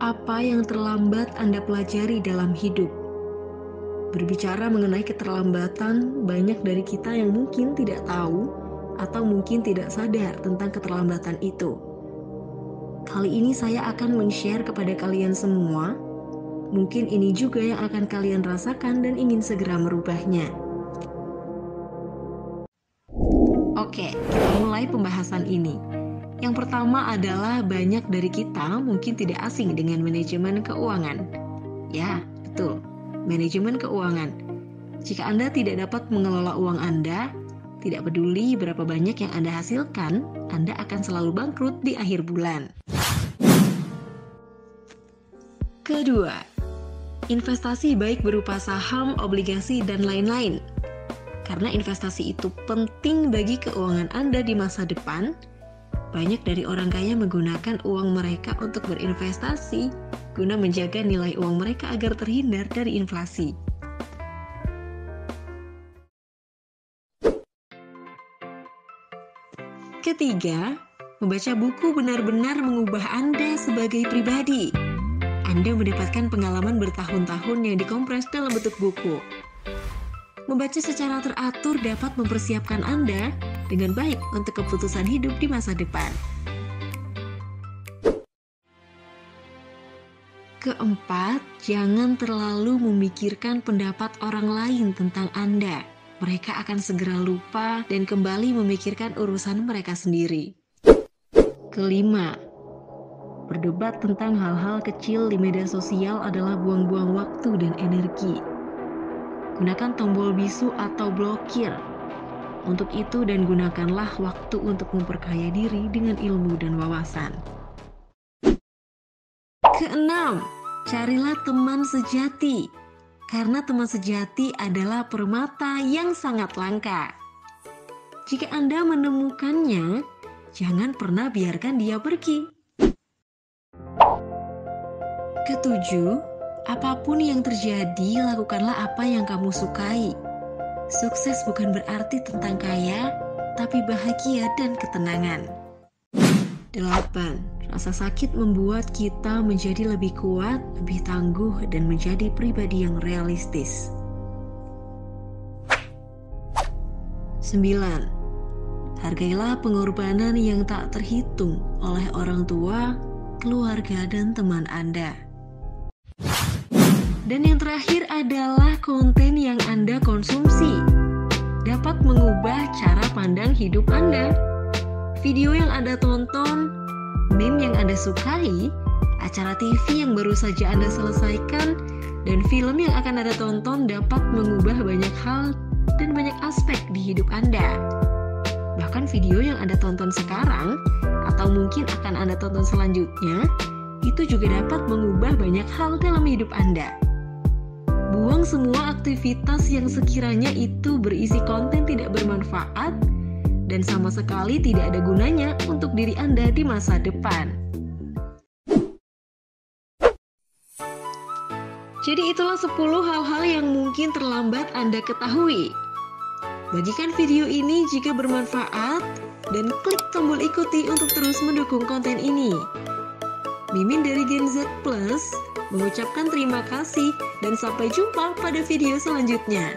apa yang terlambat Anda pelajari dalam hidup? Berbicara mengenai keterlambatan, banyak dari kita yang mungkin tidak tahu atau mungkin tidak sadar tentang keterlambatan itu. Kali ini saya akan men-share kepada kalian semua. Mungkin ini juga yang akan kalian rasakan dan ingin segera merubahnya. Oke, kita mulai pembahasan ini. Yang pertama adalah banyak dari kita mungkin tidak asing dengan manajemen keuangan. Ya, betul. Manajemen keuangan. Jika Anda tidak dapat mengelola uang Anda, tidak peduli berapa banyak yang Anda hasilkan, Anda akan selalu bangkrut di akhir bulan. Kedua, investasi baik berupa saham, obligasi, dan lain-lain. Karena investasi itu penting bagi keuangan Anda di masa depan, banyak dari orang kaya menggunakan uang mereka untuk berinvestasi guna menjaga nilai uang mereka agar terhindar dari inflasi. Ketiga, membaca buku benar-benar mengubah Anda sebagai pribadi. Anda mendapatkan pengalaman bertahun-tahun yang dikompres dalam bentuk buku. Membaca secara teratur dapat mempersiapkan Anda dengan baik untuk keputusan hidup di masa depan. Keempat, jangan terlalu memikirkan pendapat orang lain tentang Anda. Mereka akan segera lupa dan kembali memikirkan urusan mereka sendiri. Kelima, berdebat tentang hal-hal kecil di media sosial adalah buang-buang waktu dan energi. Gunakan tombol bisu atau blokir. Untuk itu dan gunakanlah waktu untuk memperkaya diri dengan ilmu dan wawasan. Keenam, carilah teman sejati. Karena teman sejati adalah permata yang sangat langka. Jika Anda menemukannya, jangan pernah biarkan dia pergi. Ketujuh, Apa pun yang terjadi, lakukanlah apa yang kamu sukai. Sukses bukan berarti tentang kaya, tapi bahagia dan ketenangan. 8. Rasa sakit membuat kita menjadi lebih kuat, lebih tangguh, dan menjadi pribadi yang realistis. 9. Hargailah pengorbanan yang tak terhitung oleh orang tua, keluarga, dan teman Anda. Dan yang terakhir adalah konten yang Anda konsumsi. Dapat mengubah cara pandang hidup Anda. Video yang Anda tonton, meme yang Anda sukai, acara TV yang baru saja Anda selesaikan, dan film yang akan Anda tonton dapat mengubah banyak hal dan banyak aspek di hidup Anda. Bahkan video yang Anda tonton sekarang, atau mungkin akan Anda tonton selanjutnya, itu juga dapat mengubah banyak hal dalam hidup Anda. Buang semua aktivitas yang sekiranya itu berisi konten tidak bermanfaat dan sama sekali tidak ada gunanya untuk diri Anda di masa depan. Jadi itulah 10 hal-hal yang mungkin terlambat Anda ketahui. Bagikan video ini jika bermanfaat dan klik tombol ikuti untuk terus mendukung konten ini. Mimin dari Gen Z Plus mengucapkan terima kasih dan sampai jumpa pada video selanjutnya.